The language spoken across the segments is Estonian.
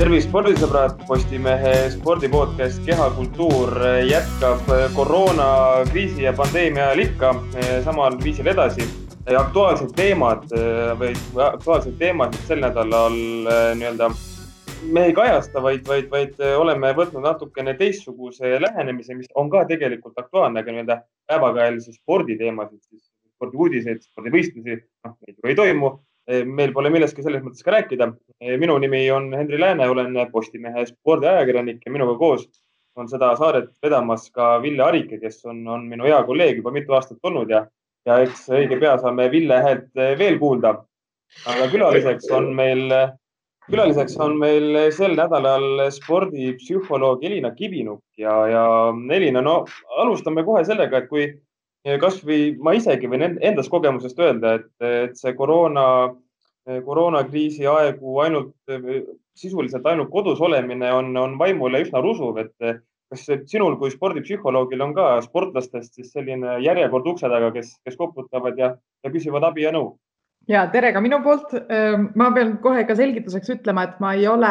tervist, spordisõbrad, Postimehe spordipodcast Kehakultuur jätkab koroonakriisi ja pandeemia ajal ikka samal viisil edasi. aktuaalsed teemad või aktuaalsed teemad sel nädalal nii-öelda me ei kajasta, vaid, vaid, vaid oleme võtnud natukene teistsuguse lähenemise, mis on ka tegelikult aktuaalne, aga nii-öelda päevakajalisi sporditeemasid, spordiuudiseid, spordivõistlusi, noh, neid ju ei toimu meil pole millestki selles mõttes ka rääkida. minu nimi on Henri Lääne, olen Postimehe spordiajakirjanik ja minuga koos on seda saadet vedamas ka Ville Arike, kes on, on minu hea kolleeg juba mitu aastat olnud ja, ja eks õige pea saame Ville häält veel kuulda. aga külaliseks on meil, külaliseks on meil sel nädalal spordipsühholoog Elina Kivinuk ja, ja Elina, no alustame kohe sellega, et kui kasvõi ma isegi võin endast kogemusest öelda, et, see koroona, koroonakriisi aegu ainult, sisuliselt ainult kodus olemine on, on vaimule üsna rusuv, et kas sinul kui spordipsühholoogil on ka sportlastest siis selline järjekord ukse taga, kes, kes koputavad ja, ja küsivad abi ja nõu? Ja tere ka minu poolt. ma pean kohe ka selgituseks ütlema, et ma ei ole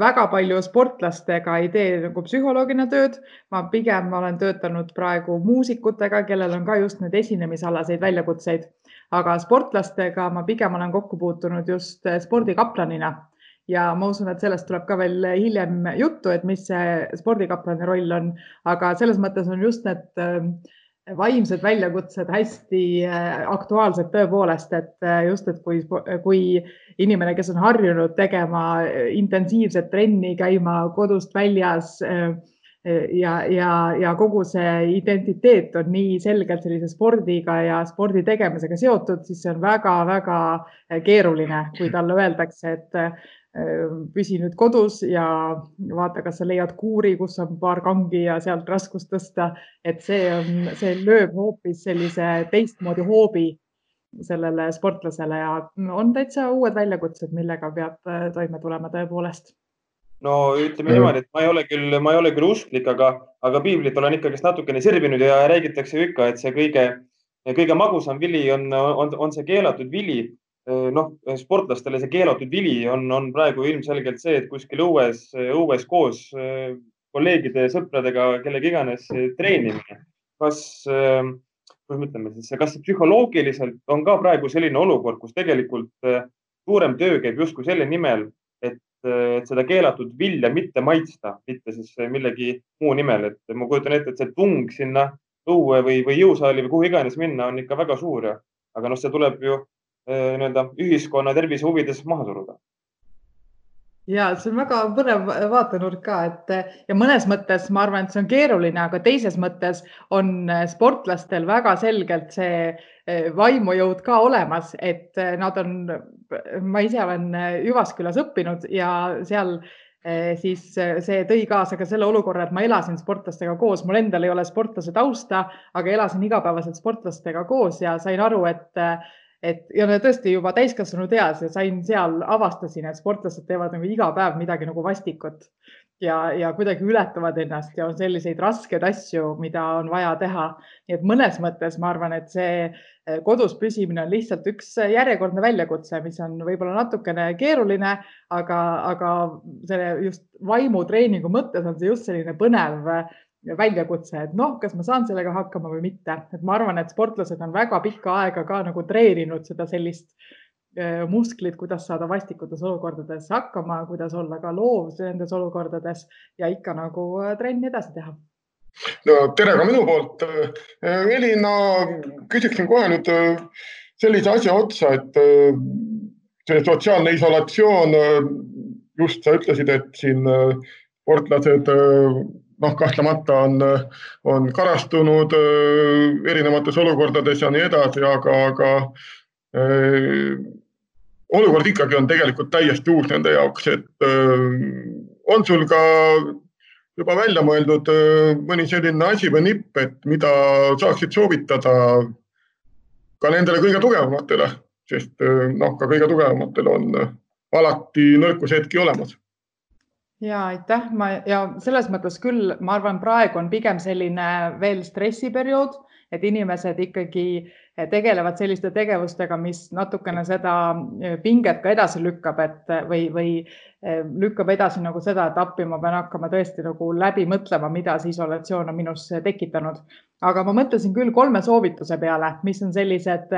väga palju sportlastega ei tee nagu psühholoogina tööd. ma pigem olen töötanud praegu muusikutega, kellel on ka just need esinemisalaseid väljakutseid, aga sportlastega ma pigem olen kokku puutunud just spordikaplanina ja ma usun, et sellest tuleb ka veel hiljem juttu, et mis see spordikaplani roll on, aga selles mõttes on just need vaimsed väljakutsed hästi äh, aktuaalsed tõepoolest, et äh, just, et kui, kui inimene, kes on harjunud tegema äh, intensiivset trenni, käima kodust väljas ja, ja, ja kogu see identiteet on nii selgelt sellise spordiga ja spordi tegemisega seotud, siis see on väga-väga keeruline, kui talle öeldakse, et püsi nüüd kodus ja vaata, kas sa leiad kuuri, kus on paar kangi ja sealt raskust tõsta. et see on, see lööb hoopis sellise teistmoodi hoobi sellele sportlasele ja on täitsa uued väljakutsed, millega peab äh, toime tulema tõepoolest. no ütleme niimoodi, et ma ei ole küll, ma ei ole küll usklik, aga, aga piiblit olen ikkagist natukene sirvinud ja räägitakse ju ikka, et see kõige, kõige magusam vili on, on, on see keelatud vili noh, sportlastele see keelatud vili on, on praegu ilmselgelt see, et kuskil õues, õues koos kolleegide, sõpradega, kellega iganes treenimine. kas, kuidas me ütleme siis, kas psühholoogiliselt on ka praegu selline olukord, kus tegelikult suurem töö käib justkui selle nimel, et, et seda keelatud vilja mitte maitsta, mitte siis millegi muu nimel, et ma kujutan ette, et see tung sinna õue või, või jõusaali või kuhu iganes minna on ikka väga suur ja, aga noh, see tuleb ju Äh, nii-öelda ühiskonna tervise huvides maha suruda. Ja see on väga põnev vaatenurk ka, et ja mõnes mõttes ma arvan, et see on keeruline, aga teises mõttes on sportlastel väga selgelt see äh, vaimujõud ka olemas, et nad on, ma ise olen Jyvaskylas õppinud ja seal äh, siis see tõi kaasa ka selle olukorra, et ma elasin sportlastega koos, mul endal ei ole sportlase tausta, aga elasin igapäevaselt sportlastega koos ja sain aru, et et ja tõesti juba täiskasvanud eas ja sain seal, avastasin, et sportlased teevad nagu iga päev midagi nagu vastikut ja, ja kuidagi ületavad ennast ja on selliseid raskeid asju, mida on vaja teha. nii et mõnes mõttes ma arvan, et see eh, kodus püsimine on lihtsalt üks järjekordne väljakutse, mis on võib-olla natukene keeruline, aga, aga selle just vaimutreeningu mõttes on see just selline põnev väljakutse, et noh, kas ma saan sellega hakkama või mitte, et ma arvan, et sportlased on väga pikka aega ka nagu treeninud seda sellist musklit, kuidas saada vastikutes olukordades hakkama, kuidas olla ka loov nendes olukordades ja ikka nagu trenni edasi teha. no tere ka minu poolt. Elina, küsiksin kohe nüüd sellise asja otsa, et see sotsiaalne isolatsioon, just sa ütlesid, et siin sportlased noh, kahtlemata on, on karastunud äh, erinevates olukordades ja nii edasi, aga, aga äh, olukord ikkagi on tegelikult täiesti uus nende jaoks, et äh, on sul ka juba välja mõeldud äh, mõni selline asi või nipp, et mida saaksid soovitada ka nendele kõige tugevamatele, sest noh, ka kõige tugevamatel on alati nõrkushetki olemas ja aitäh, ma ja selles mõttes küll, ma arvan, praegu on pigem selline veel stressiperiood, et inimesed ikkagi tegelevad selliste tegevustega, mis natukene seda pinget ka edasi lükkab, et või, või lükkab edasi nagu seda, et appi ma pean hakkama tõesti nagu läbi mõtlema, mida see isolatsioon on minus tekitanud. aga ma mõtlesin küll kolme soovituse peale, mis on sellised,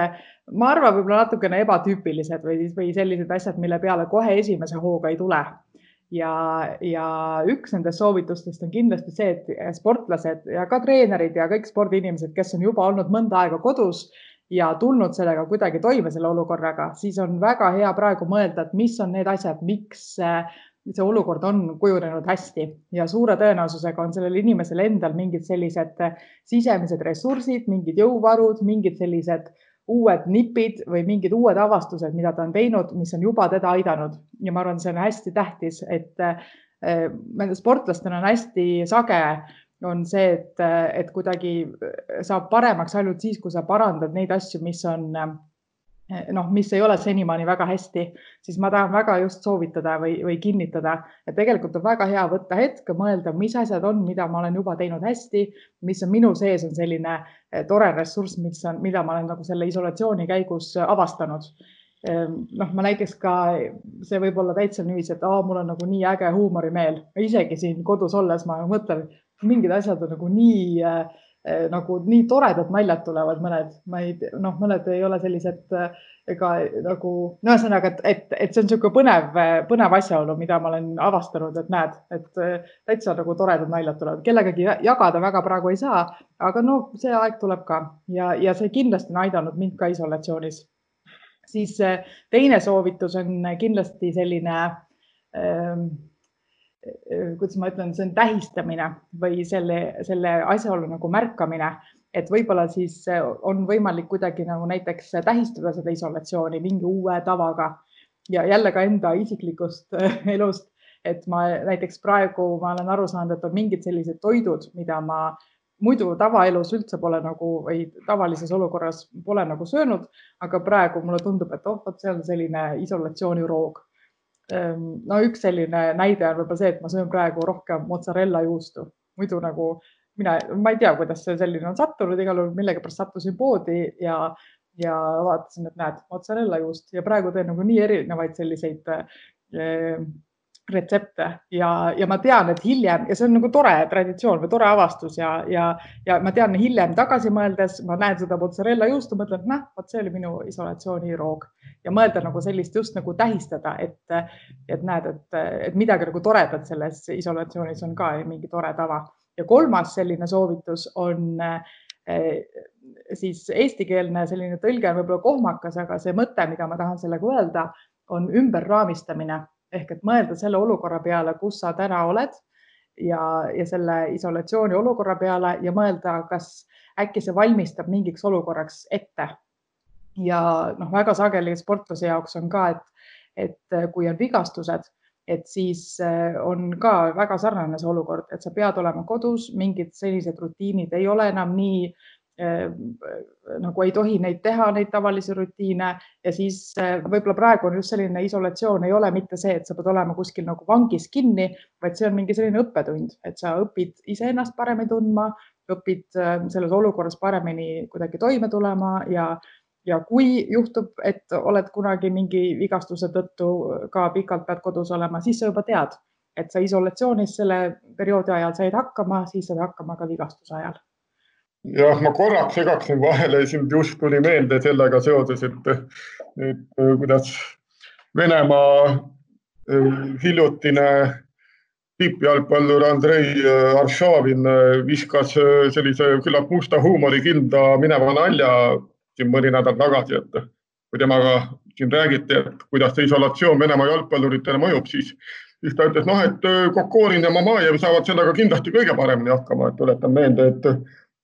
ma arvan, võib-olla natukene ebatüüpilised või, või sellised asjad, mille peale kohe esimese hooga ei tule ja, ja üks nendest soovitustest on kindlasti see, et sportlased ja ka treenerid ja kõik spordiinimesed, kes on juba olnud mõnda aega kodus ja tulnud sellega kuidagi toime, selle olukorraga, siis on väga hea praegu mõelda, et mis on need asjad, miks see olukord on kujunenud hästi. Ja suure tõenäosusega on sellel inimesel endal mingid sellised sisemised ressursid, mingid jõuvarud, mingid sellised uued nipid või mingid uued avastused, mida ta on teinud, mis on juba teda aidanud. Ja ma arvan, see on hästi tähtis, et äh, sportlastel on hästi sage on see, et, et kuidagi saab paremaks ainult siis, kui sa parandad neid asju, mis on noh, mis ei ole senimaani väga hästi, siis ma tahan väga just soovitada või, või kinnitada, et tegelikult on väga hea võtta hetk, mõelda, mis asjad on, mida ma olen juba teinud hästi, mis on minu sees, on selline eh, tore ressurss, mis on, mida ma olen nagu selle isolatsiooni käigus avastanud. Ehm, noh, ma näiteks ka, see võib olla täitsa niiviisi, et aa, mul on nagu nii äge huumorimeel, isegi siin kodus olles ma mõtlen, mingid asjad on nagu nii äh, Eh, nagu nii toredad naljad tulevad mõned, ma ei, noh, mõned ei ole sellised eh, ega nagu, no ühesõnaga, et, et, et see on niisugune põnev, põnev asjaolu, mida ma olen avastanud, et näed, et eh, täitsa nagu toredad naljad tulevad, kellegagi jagada väga praegu ei saa, aga no see aeg tuleb ka ja, ja see kindlasti on aidanud mind ka isolatsioonis. siis teine soovitus on kindlasti selline ähm, kuidas ma ütlen, see on tähistamine või selle, selle asjaolu nagu märkamine, et võib-olla siis on võimalik kuidagi nagu näiteks tähistada seda isolatsiooni mingi uue tavaga ja jälle ka enda isiklikust elust, et ma näiteks praegu ma olen aru saanud, et on mingid sellised toidud, mida ma muidu tavaelus üldse pole nagu või tavalises olukorras pole nagu söönud, aga praegu mulle tundub, et oh, vot see on selline isolatsiooniroog no üks selline näide on võib-olla see, et ma söön praegu rohkem mozzarella juustu, muidu nagu mina, ma ei tea, kuidas see selline on sattunud, igal juhul millegipärast sattusin poodi ja, ja vaatasin, et näed, mozzarella juust. Ja praegu teen nagu nii erinevaid selliseid äh, retsepte ja, ja ma tean, et hiljem ja see on nagu tore traditsioon või tore avastus ja, ja, ja ma tean hiljem tagasi mõeldes, ma näen seda mozzarella juustu, mõtlen, et noh, vot see oli minu isolatsiooniroog ja mõelda nagu sellist just nagu tähistada, et, et näed, et, et midagi nagu toredat selles isolatsioonis on ka mingi tore tava. ja kolmas selline soovitus on eh, siis eestikeelne selline tõlge on võib-olla kohmakas, aga see mõte, mida ma tahan sellega öelda, on ümberraamistamine ehk et mõelda selle olukorra peale, kus sa täna oled ja, ja selle isolatsiooni olukorra peale ja mõelda, kas äkki see valmistab mingiks olukorraks ette. ja noh, väga sageli sportlase jaoks on ka, et, et kui on vigastused, et siis eh, on ka väga sarnane see olukord, et sa pead olema kodus, mingid sellised rutiinid ei ole enam nii Äh, nagu ei tohi neid teha, neid tavalisi rutiine. Ja siis äh, võib-olla praegu on just selline isolatsioon, ei ole mitte see, et sa pead olema kuskil nagu vangis kinni, vaid see on mingi selline õppetund, et sa õpid iseennast paremini tundma, õpid äh, selles olukorras paremini kuidagi toime tulema ja ja kui juhtub, et oled kunagi mingi vigastuse tõttu ka pikalt pead kodus olema, siis sa juba tead, et sa isolatsioonis selle perioodi ajal said hakkama, siis saad hakkama ka vigastuse ajal jah, ma korraks segaksin vahele, siin just tuli meelde sellega seoses, et, et kuidas Venemaa äh, hiljutine tippjalgpallur Andrei äh, Aršavin äh, viskas sellise küllap musta huumorikilda mineva nalja siin mõni nädal tagasi, et kui temaga siin räägiti, et kuidas see isolatsioon Venemaa jalgpalluritele mõjub, siis, siis ta ütles, noh, et Kokorin ja Mamajev saavad sellega kindlasti kõige paremini hakkama, et tuletan meelde, et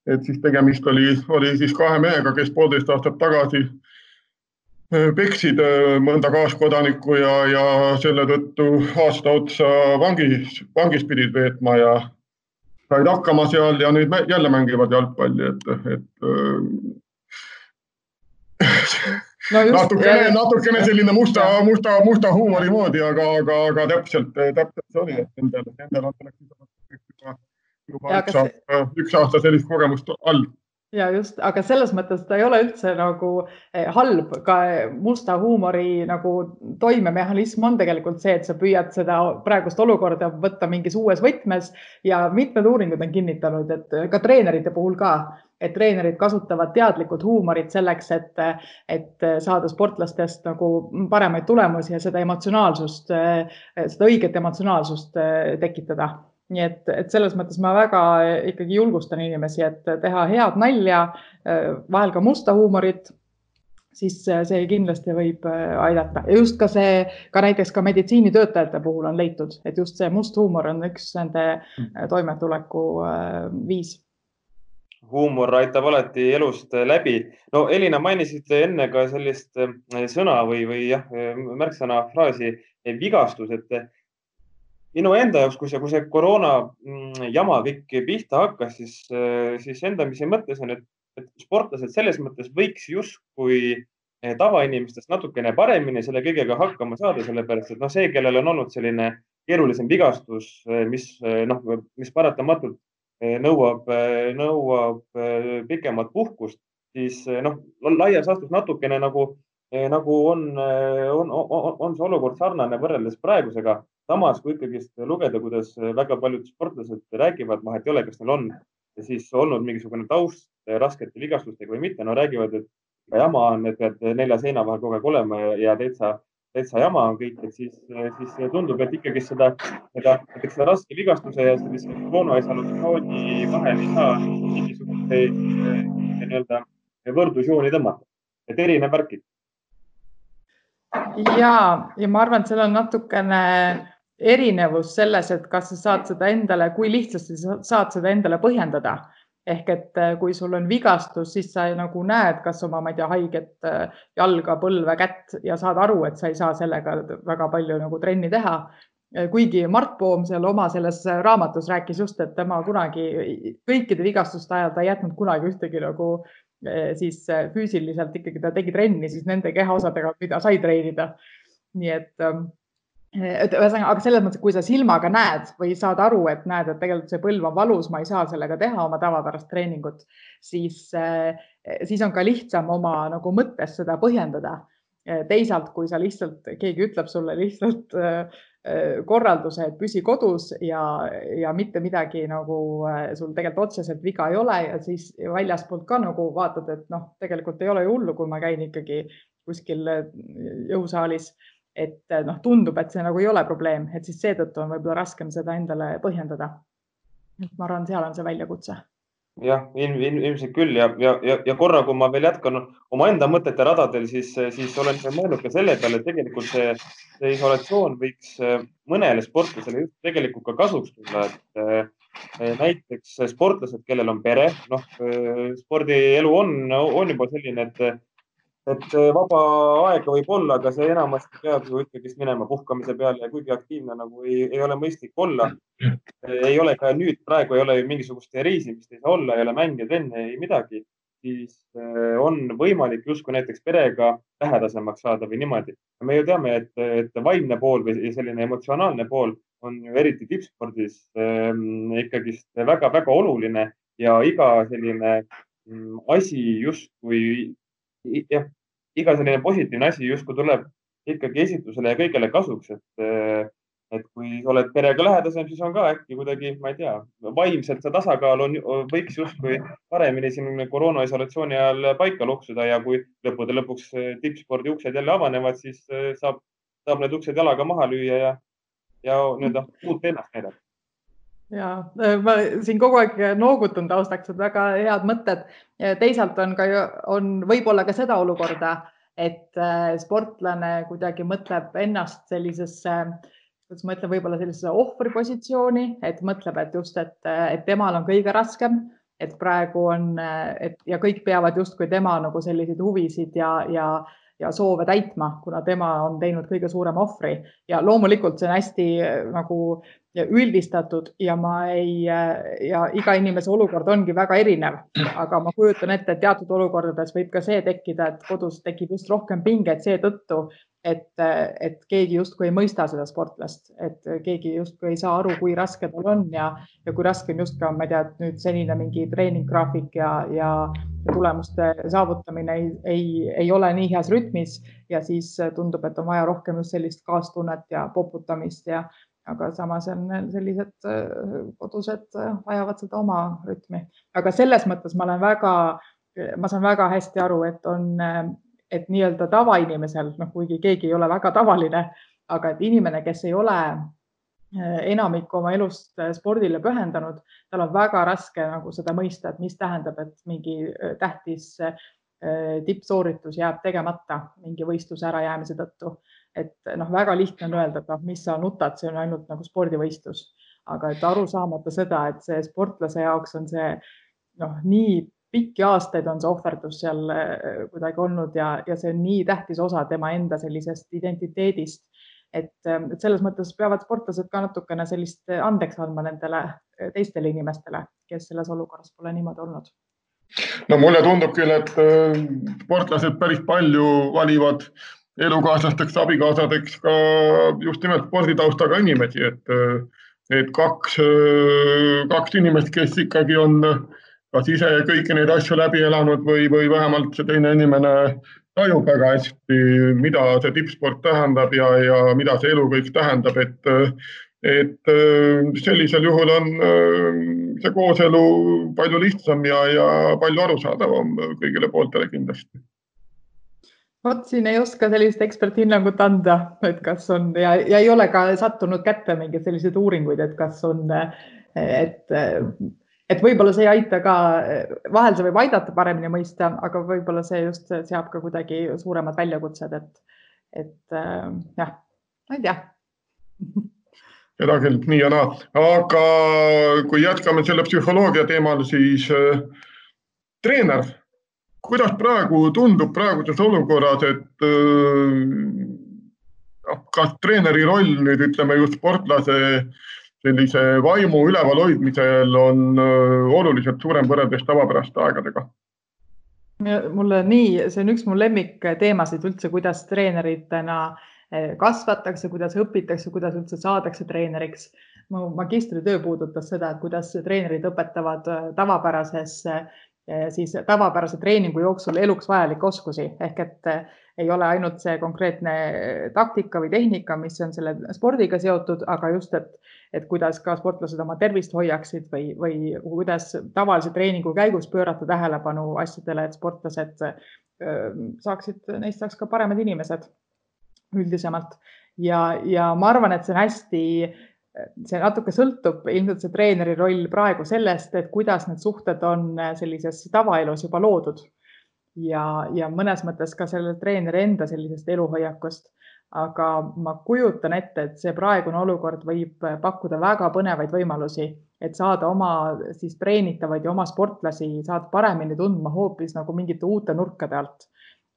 et siis tegemist oli, oli siis kahe mehega, kes poolteist aastat tagasi äh, peksid äh, mõnda kaaskodanikku ja, ja selle tõttu aasta otsa vangis, vangis pidid veetma ja said hakkama seal ja nüüd jälle mängivad jalgpalli, et, et äh, no just, natukene, natukene selline musta, musta, musta huumori moodi, aga, aga, aga täpselt, täpselt see oli, et nendel, nendel on selleks juba, juba üks, aasta, üks aasta sellist kogemust all ja just, aga selles mõttes ta ei ole üldse nagu eh, halb, ka musta huumori nagu toimemehhanism on tegelikult see, et sa püüad seda praegust olukorda võtta mingis uues võtmes ja mitmed uuringud on kinnitanud, et ka treenerite puhul ka, et treenerid kasutavad teadlikult huumorit selleks, et, et saada sportlastest nagu paremaid tulemusi ja seda emotsionaalsust, seda õiget emotsionaalsust eh, tekitada nii et, et selles mõttes ma väga ikkagi julgustan inimesi, et teha head nalja, vahel ka musta huumorit, siis see kindlasti võib aidata. Ja just ka see, ka näiteks ka meditsiinitöötajate puhul on leitud, et just see must huumor on üks nende toimetuleku äh, viis. Huumor aitab alati elust läbi. no Elina, mainisite enne ka sellist äh, sõna või, või jah, märksõna fraasi vigastus, et minu enda jaoks, kui see, kui see koroona mm, jama kõik pihta hakkas, siis, äh, siis endamisi mõtlesin, et, et sportlased selles mõttes võiks justkui eh, tavainimestest natukene paremini selle kõigega hakkama saada, sellepärast et noh, see, kellel on olnud selline keerulisem vigastus, eh, mis eh, noh, mis paratamatult nõuab, nõuab pikemat puhkust, siis noh, laias laastus natukene nagu, nagu on, on, on, on see olukord sarnane võrreldes praegusega samas, kui ikkagist lugeda, kuidas väga paljud sportlased räägivad, vahet ei ole, kas neil on siis olnud mingisugune taust raskete vigastustega või mitte, no räägivad, et jama on, et pead nelja seina vahel kogu aeg olema ja, täitsa, täitsa jama on kõik, et siis, siis tundub, et ikkagi seda, seda, seda raske vigastuse ja sellise monoisolatsiooni vahel ei saa mingisuguseid nii-öelda võrdlusjooni tõmmata, et erinev värk. Ikka ja, ja ma arvan, et seal on natukene erinevus selles, et kas sa saad seda endale, kui lihtsasti sa saad seda endale põhjendada. ehk et äh, kui sul on vigastus, siis sa nagu näed, kas oma, ma ei tea, haiget äh, jalga, põlve, kätt ja saad aru, et sa ei saa sellega väga palju nagu trenni teha. Äh, kuigi Mart Poom seal oma selles raamatus rääkis just, et tema kunagi kõikide vigastuste ajal ta ei jätnud kunagi ühtegi nagu siis füüsiliselt ikkagi ta tegi trenni siis nende kehaosadega, mida sai treenida. nii et ähm, et ühesõnaga, aga selles mõttes, kui sa silmaga näed või saad aru, et näed, et tegelikult see põlv on valus, ma ei saa sellega teha oma tavapärast treeningut, siis, eh, siis on ka lihtsam oma nagu mõttes seda põhjendada. Eh, teisalt, kui sa lihtsalt, keegi ütleb sulle lihtsalt eh, korralduse, et püsi kodus ja, ja mitte midagi nagu sul tegelikult otseselt viga ei ole ja siis väljaspoolt ka nagu vaatad, et noh, tegelikult ei ole ju hullu, kui ma käin ikkagi kuskil jõusaalis et eh, noh, tundub, et see nagu ei ole probleem, et siis seetõttu on võib-olla raskem seda endale põhjendada. ma arvan, seal on see väljakutse. jah, ilmselt küll ja, ja, ja, ja korra, kui ma veel jätkan omaenda mõtete radadel, siis, siis olen mõelnud ka selle peale, et tegelikult see, see isolatsioon võiks eh, mõnele sportlasele just tegelikult ka kasuks tulla, et eh, näiteks sportlased, kellel on pere, noh, spordielu on, on juba selline, et et vaba aega võib olla, aga see enamasti peab ju ikkagist minema puhkamise peale ja kuigi aktiivne nagu ei, ei ole mõistlik olla. ei ole ka nüüd, praegu ei ole ju mingisugust reisimist ei saa olla, ei ole mänge, trenne, ei midagi, siis äh, on võimalik justkui näiteks perega lähedasemaks saada või niimoodi. me ju teame, et, et vaimne pool või selline emotsionaalne pool on ju eriti tippspordis ähm, ikkagist väga-väga oluline ja iga selline mm, asi justkui jah, iga selline positiivne asi justkui tuleb ikkagi esitusele ja kõigele kasuks, et, et kui oled perega lähedasem, siis on ka äkki kuidagi, ma ei tea, vaimselt see tasakaal on, võiks justkui paremini siin koroona isolatsiooni ajal paika loksuda ja kui lõppude lõpuks tippspordi uksed jälle avanevad, siis saab, saab need uksed jalaga maha lüüa ja, ja nii-öelda uut ennast näidata ja äh, ma siin kogu aeg noogutan taustaks, et väga head mõtted. teisalt on ka, on võib-olla ka seda olukorda, et äh, sportlane kuidagi mõtleb ennast sellisesse, kuidas ma ütlen, võib-olla sellisesse ohvripositsiooni, et mõtleb, et just, et, et temal on kõige raskem, et praegu on, et ja kõik peavad justkui tema nagu selliseid huvisid ja, ja ja soove täitma, kuna tema on teinud kõige suurema ohvri ja loomulikult see on hästi nagu ja üldistatud ja ma ei ja iga inimese olukord ongi väga erinev, aga ma kujutan ette, et teatud olukordades võib ka see tekkida, et kodus tekib just rohkem pinget seetõttu, et, et keegi justkui ei mõista seda sportlast, et keegi justkui ei saa aru, kui raske tal on ja, ja kui raske on just ka, ma ei tea, nüüd senine mingi treeninggraafik ja, ja tulemuste saavutamine ei, ei, ei ole nii heas rütmis ja siis tundub, et on vaja rohkem just sellist kaastunnet ja poputamist ja aga samas on sellised kodused vajavad seda oma rütmi, aga selles mõttes ma olen väga, ma saan väga hästi aru, et on et nii-öelda tavainimesel, noh, kuigi keegi ei ole väga tavaline, aga et inimene, kes ei ole eh, enamik oma elust spordile pühendanud, tal on väga raske nagu seda mõista, et mis tähendab, et mingi tähtis tippsooritus jääb tegemata mingi võistluse ärajäämise tõttu. Et noh, väga lihtne on öelda, et noh, mis sa nutad, see on ainult nagu spordivõistlus, aga et aru saamata seda, et see sportlase jaoks on see noh, nii pikki aastaid on see ohverdus seal äh, kuidagi olnud ja, ja see on nii tähtis osa tema enda sellisest identiteedist. et, ähm, et selles mõttes peavad sportlased ka natukene sellist andeks andma nendele äh, teistele inimestele, kes selles olukorras pole niimoodi olnud. no mulle tundub küll, et äh, sportlased päris palju valivad elukaaslasteks, abikaasadeks ka just nimelt sporditaustaga inimesi, et, et kaks, kaks inimest, kes ikkagi on kas ise kõiki neid asju läbi elanud või, või vähemalt see teine inimene tajub väga hästi, mida see tippsport tähendab ja, ja mida see elu kõik tähendab, et, et sellisel juhul on see kooselu palju lihtsam ja, ja palju arusaadavam kõigile pooltele kindlasti vot siin ei oska sellist eksperthinnangut anda, et kas on ja, ja ei ole ka sattunud kätte mingeid selliseid uuringuid, et kas on, et et võib-olla see ei aita ka, vahel see võib aidata paremini mõista, aga võib-olla see just seab ka kuidagi suuremad väljakutsed, et, et jah, ma ei tea. Küll, nii ja naa, aga kui jätkame selle psühholoogia teemal, siis äh, treener, kuidas praegu tundub praeguses olukorras, et äh, noh, kas treeneri roll nüüd ütleme just sportlase äh, sellise vaimu ülevalhoidmisel on oluliselt suurem võrreldes tavapäraste aegadega. mulle nii, see on üks mu lemmikteemasid üldse, kuidas treeneritena kasvatakse, kuidas õpitakse, kuidas üldse saadakse treeneriks. mu magistritöö puudutas seda, et kuidas treenerid õpetavad tavapärases siis tavapärase treeningu jooksul eluks vajalikke oskusi. Ehk et ei ole ainult see konkreetne taktika või tehnika, mis on selle spordiga seotud, aga just, et, et kuidas ka sportlased oma tervist hoiaksid või, või kuidas tavalise treeningu käigus pöörata tähelepanu asjadele, et sportlased saaksid, neist saaks ka paremad inimesed üldisemalt. Ja, ja ma arvan, et see on hästi see natuke sõltub ilmselt see treeneri roll praegu sellest, et kuidas need suhted on sellises tavaelus juba loodud ja, ja mõnes mõttes ka selle treeneri enda sellisest eluhoiakust. aga ma kujutan ette, et see praegune olukord võib pakkuda väga põnevaid võimalusi, et saada oma siis treenitavaid ja oma sportlasi saada paremini tundma hoopis nagu mingite uute nurkade alt.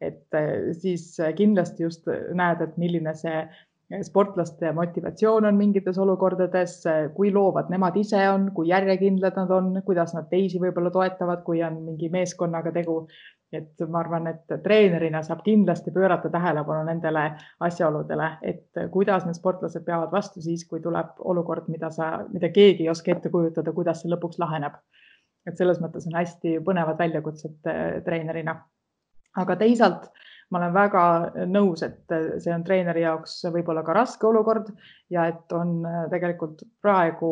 et eh, siis kindlasti just näed, et milline see sportlaste motivatsioon on mingites olukordades, kui loovad nemad ise on, kui järjekindlad nad on, kuidas nad teisi võib-olla toetavad, kui on mingi meeskonnaga tegu et ma arvan, et treenerina saab kindlasti pöörata tähelepanu nendele asjaoludele, et kuidas need sportlased peavad vastu siis, kui tuleb olukord, mida sa, mida keegi ei oska ette kujutada, kuidas see lõpuks laheneb. et selles mõttes on hästi põnevad väljakutsed eh, treenerina. aga teisalt ma olen väga nõus, et see on treeneri jaoks võib-olla ka raske olukord ja et on eh, tegelikult praegu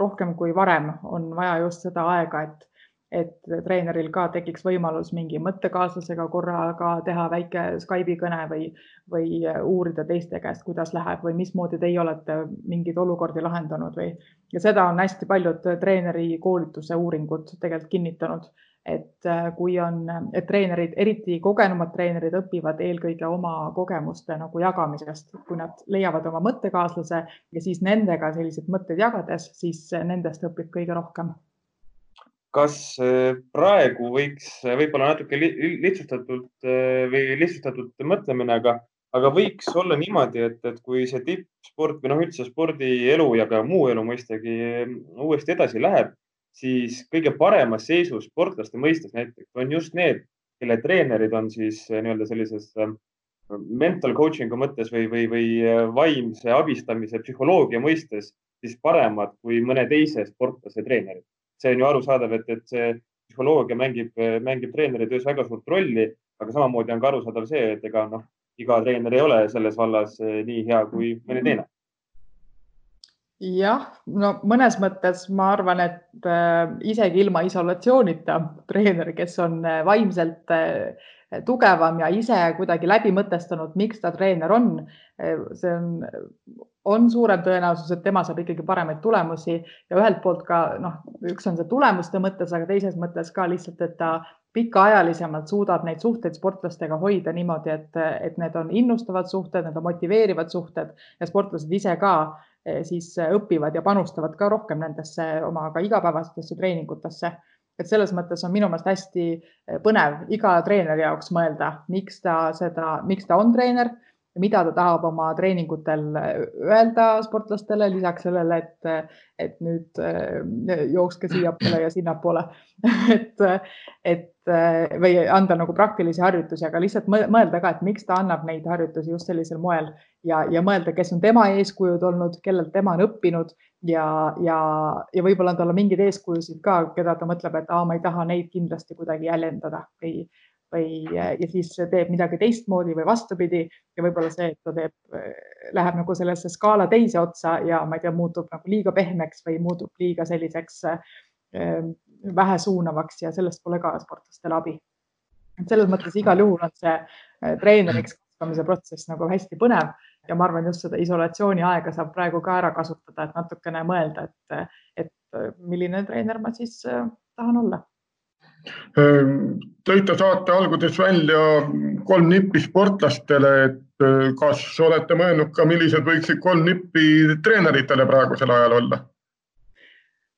rohkem kui varem on vaja just seda aega, et et treeneril ka tekiks võimalus mingi mõttekaaslasega korraga teha väike Skype'i kõne või, või uurida teiste käest, kuidas läheb või mismoodi teie olete mingeid olukordi lahendanud või ja seda on hästi paljud treeneri koolituse uuringud tegelikult kinnitanud, et äh, kui on, et treenerid, eriti kogenumad treenerid õpivad eelkõige oma kogemuste nagu jagamisest, kui nad leiavad oma mõttekaaslase ja siis nendega selliseid mõtteid jagades, siis nendest õpib kõige rohkem. Kas äh, praegu võiks võib-olla natuke lihtsustatult äh, või lihtsustatult mõtlemine, aga, aga võiks olla niimoodi, et, et kui see tippsport või noh, üldse spordielu ja ka muu elu mõistagi uuesti edasi läheb, siis kõige paremas seisus sportlaste mõistes näiteks on just need, kelle treenerid on siis nii-öelda sellises mental coaching'u mõttes või, või, või vaimse abistamise psühholoogia mõistes siis paremad kui mõne teise sportlase treenerid. see on ju arusaadav, et, et see psühholoogia mängib, mängib treeneri töös väga suurt rolli, aga samamoodi on ka arusaadav see, et ega noh, iga treener ei ole selles vallas eh, nii hea kui mõni teine. Jah, no mõnes mõttes ma arvan, et äh, isegi ilma isolatsioonita treener, kes on äh, vaimselt äh, tugevam ja ise kuidagi läbi mõtestanud, miks ta treener on, see on, on suurem tõenäosus, et tema saab ikkagi paremaid tulemusi ja ühelt poolt ka noh, üks on see tulemuste mõttes, aga teises mõttes ka lihtsalt, et ta pikaajalisemalt suudab neid suhteid sportlastega hoida niimoodi, et, et need on innustavad suhted, need on motiveerivad suhted ja sportlased ise ka siis õpivad ja panustavad ka rohkem nendesse oma ka igapäevastesse treeningutesse. et selles mõttes on minu meelest hästi eh, põnev iga treeneri jaoks mõelda, miks ta seda, miks ta on treener mida ta tahab oma treeningutel öelda sportlastele, lisaks sellele, et, et nüüd äh, jookske siiapoole ja sinnapoole. Et, et või anda nagu praktilisi harjutusi, aga lihtsalt mõelda ka, et miks ta annab neid harjutusi just sellisel moel. Ja, ja mõelda, kes on tema eeskujud olnud, kellelt tema on õppinud. Ja, ja, ja võib-olla on tal mingid eeskujusid ka, keda ta mõtleb, et aa, ma ei taha neid kindlasti kuidagi jäljendada või või, ja siis teeb midagi teistmoodi või vastupidi ja võib-olla see, et ta teeb, läheb nagu sellesse skaala teise otsa ja ma ei tea, muutub nagu liiga pehmeks või muutub liiga selliseks äh, vähesuunavaks ja sellest pole ka sportlastele abi. et selles mõttes igal juhul on see äh, treeneriks kasvamise protsess nagu hästi põnev ja ma arvan, just seda isolatsiooni aega saab praegu ka ära kasutada, et natukene mõelda, et, et milline treener ma siis äh, tahan olla tõite saate alguses välja kolm nippi sportlastele, et eh, kas olete mõelnud ka, millised võiksid kolm nippi treeneritele praegusel ajal olla?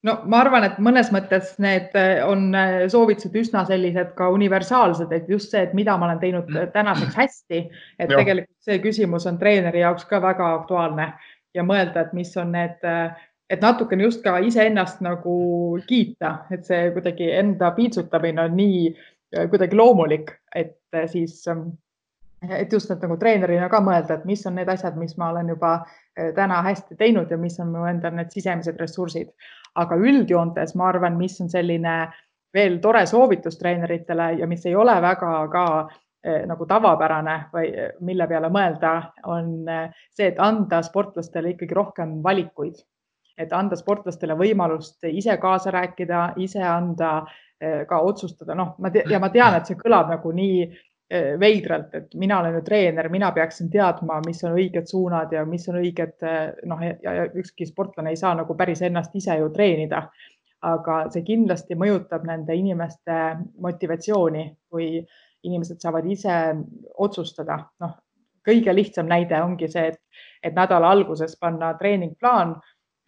no ma arvan, et mõnes mõttes need eh, on eh, soovitused üsna sellised ka universaalsed, et just see, et mida ma olen teinud mm. tänaseks hästi, et ja. tegelikult see küsimus on treeneri jaoks ka väga aktuaalne ja mõelda, et mis on need äh, et natukene just ka iseennast nagu kiita, et see kuidagi enda piitsutamine on nii äh, kuidagi loomulik, et äh, siis, ähm, et just et nagu treenerina ka mõelda, et mis on need asjad, mis ma olen juba äh, täna hästi teinud ja mis on mu enda need sisemised ressursid. aga üldjoontes ma arvan, mis on selline veel tore soovitus treeneritele ja mis ei ole väga ka nagu tavapärane või mille peale mõelda, on see, et anda sportlastele ikkagi rohkem valikuid et anda sportlastele võimalust ise kaasa rääkida, ise anda eh, ka otsustada, noh, ma te, ja ma tean, et see kõlab nagu nii eh, veidralt, et mina olen ju treener, mina peaksin teadma, mis on õiged suunad ja mis on õiged, eh, noh, ja ükski sportlane ei saa nagu päris ennast ise ju treenida. aga see kindlasti mõjutab nende inimeste motivatsiooni, kui inimesed saavad ise otsustada, noh, kõige lihtsam näide ongi see, et, et nädala alguses panna treeningplaan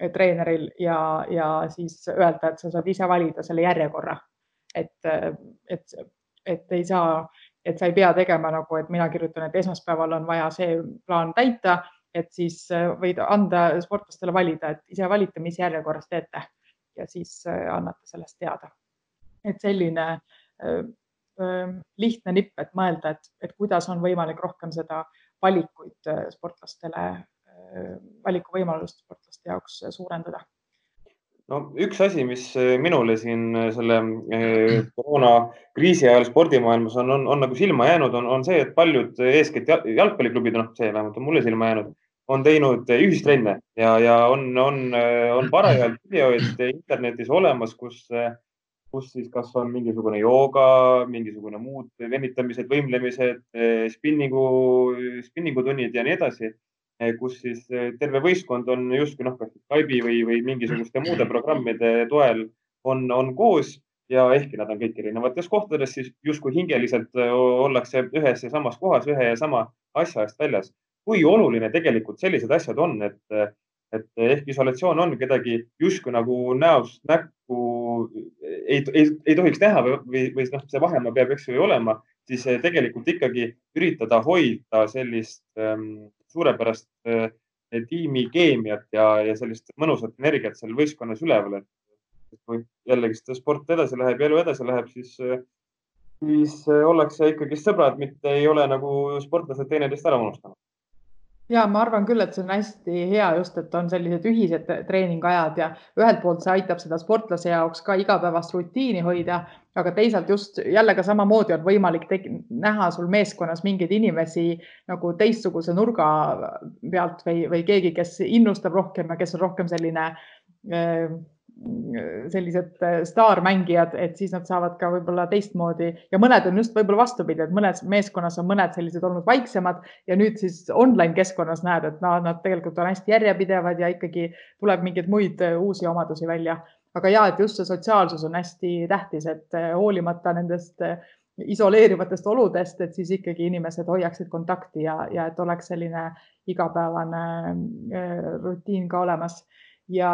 treeneril ja, ja siis öelda, et sa saad ise valida selle järjekorra. et, et, et ei saa, et sa ei pea tegema nagu, et mina kirjutan, et esmaspäeval on vaja see plaan täita, et siis võid anda sportlastele valida, et ise valite, mis järjekorras teete ja siis annate sellest teada. et selline äh, äh, lihtne nipp, et mõelda, et, et kuidas on võimalik rohkem seda valikuid sportlastele valikuvõimalust sportlaste jaoks suurendada. No üks asi, mis minule siin selle eh, koroonakriisi ajal spordimaailmas on, on, on nagu silma jäänud, on, on see, et paljud eeskätt jalgpalliklubid, noh, see vähemalt on mulle silma jäänud, on teinud ühistrenne ja, ja on, on, on parajalt videoid internetis olemas, kus, kus siis kas on mingisugune jooga, mingisugune muud venitamised, võimlemised, spinningu, spinningutunnid ja nii edasi kus siis eh, terve võistkond on justkui noh, kas Skype'i või, või mingisuguste muude programmide toel on, on koos ja ehkki nad on kõik erinevates kohtades, siis justkui hingeliselt eh, ollakse ühes ja samas kohas ühe ja sama asja eest väljas. kui oluline tegelikult sellised asjad on, et, et ehk isolatsioon on kedagi justkui nagu näost näkku ei, ei, ei tohiks näha või, või, või noh, see vahemaa peab, eks ju, olema, siis tegelikult ikkagi üritada hoida sellist ähm, suurepärast äh, tiimikeemiat ja, ja sellist mõnusat energiat seal võistkonnas üleval, et kui jällegi seda sport edasi läheb ja elu edasi läheb, siis, siis ollakse ikkagi sõbrad, mitte ei ole nagu sportlased teineteist ära unustanud ja ma arvan küll, et see on hästi hea just, et on sellised ühised treeningajad ja ühelt poolt see aitab seda sportlase jaoks ka igapäevast rutiini hoida, aga teisalt just jälle ka samamoodi on võimalik näha sul meeskonnas mingeid inimesi nagu teistsuguse nurga pealt või, või keegi, kes innustab rohkem ja kes on rohkem selline äh, sellised äh, staarmängijad, et siis nad saavad ka võib-olla teistmoodi ja mõned on just võib-olla vastupidi, et mõnes meeskonnas on mõned sellised olnud vaiksemad ja nüüd siis online keskkonnas näed, et nad, nad tegelikult on hästi järjepidevad ja ikkagi tuleb mingeid muid äh, uusi omadusi välja. aga ja, et just see sotsiaalsus on hästi tähtis, et äh, hoolimata nendest isoleerivatest oludest, et siis ikkagi inimesed hoiaksid kontakti ja, ja et oleks selline igapäevane rutiin ka olemas ja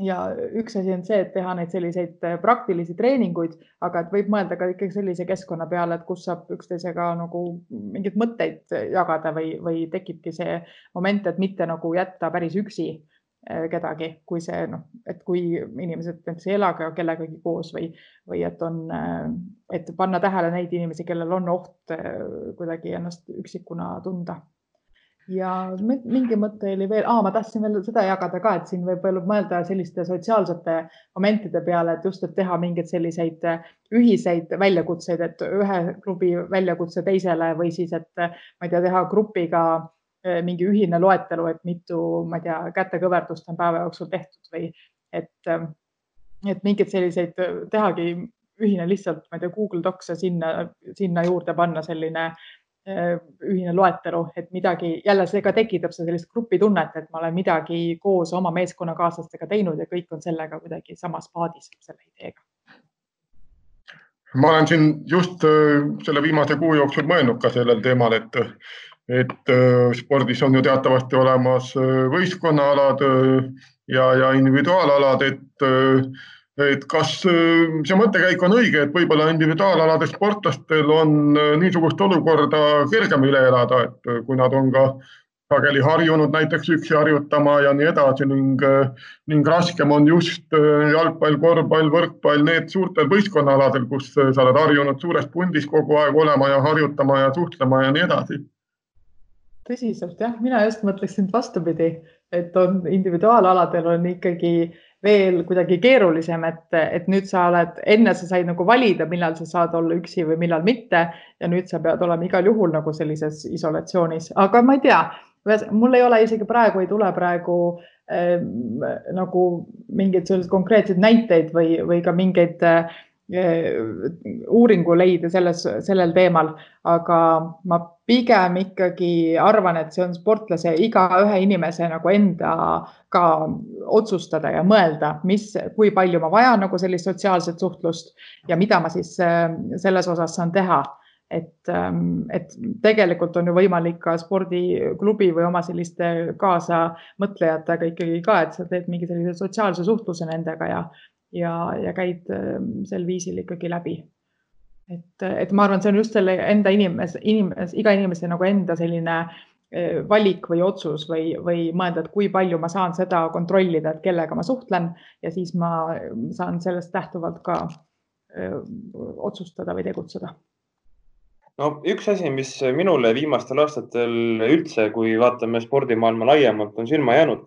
ja üks asi on see, et teha neid selliseid äh, praktilisi treeninguid, aga et võib mõelda ka ikkagi sellise keskkonna peale, et kus saab üksteisega nagu mingeid mõtteid jagada või, või tekibki see moment, et mitte nagu jätta päris üksi äh, kedagi, kui see noh, et kui inimesed näiteks ei ela ka kellegagi koos või, või et on, äh, et panna tähele neid inimesi, kellel on oht kuidagi ennast üksikuna tunda ja mingi mõte oli veel ah,, ma tahtsin veel seda jagada ka, et siin võib mõelda selliste sotsiaalsete momentide peale, et just, et teha mingeid selliseid äh, ühiseid väljakutseid, et ühe klubi väljakutse teisele või siis, et ma ei tea, teha grupiga äh, mingi ühine loetelu, et mitu, ma ei tea, kätekõverdust on päeva jooksul tehtud või et, äh, et mingeid selliseid tehagi ühine lihtsalt, ma ei tea, Google Docs ja sinna, sinna juurde panna selline äh, Äh, ühine loetelu, et midagi, jälle see ka tekitab sellist grupitunnet, et ma olen midagi koos oma meeskonnakaaslastega teinud ja kõik on sellega kuidagi samas paadis selle ideega. ma olen siin just äh, selle viimase kuu jooksul mõelnud ka sellel teemal, et, et äh, spordis on ju teatavasti olemas võistkonnaalad ja, ja individuaalalad, et et kas äh, see mõttekäik on õige, et võib-olla individuaalalade sportlastel on äh, niisugust olukorda kergem üle elada, et äh, kui nad on ka sageli harjunud näiteks üksi harjutama ja nii edasi ning, ning raskem on just jalgpall, korvpall, võrkpall, need suurtel võistkonnaaladel, kus sa oled harjunud suures pundis kogu aeg olema ja harjutama ja suhtlema ja nii edasi. tõsiselt jah, mina just mõtleksin vastupidi, et on individuaalaladel on ikkagi veel kuidagi keerulisem, et, et nüüd sa oled, enne sa said nagu valida, millal sa saad olla üksi või millal mitte ja nüüd sa pead olema igal juhul nagu sellises isolatsioonis, aga ma ei tea, mul ei ole isegi praegu ei tule praegu äh, nagu mingeid selliseid konkreetseid näiteid või, või ka mingeid äh, uuringu leida selles, sellel teemal, aga ma pigem ikkagi arvan, et see on sportlase igaühe inimese nagu enda ka otsustada ja mõelda, mis, kui palju ma vajan nagu sellist sotsiaalset suhtlust ja mida ma siis selles osas saan teha. Et, et tegelikult on ju võimalik ka spordiklubi või oma selliste kaasamõtlejatega ikkagi ka, et sa teed mingi sellise sotsiaalse suhtluse nendega ja, ja, ja käid ähm, sel viisil ikkagi läbi. et, et ma arvan, see on just selle enda inimese, inimese, iga inimese nagu enda selline äh, valik või otsus või, või mõelda, et kui palju ma saan seda kontrollida, et kellega ma suhtlen ja siis ma saan sellest lähtuvalt ka öö, äh, otsustada või tegutseda no üks asi, mis minule viimastel aastatel üldse, kui vaatame spordimaailma laiemalt, on silma jäänud,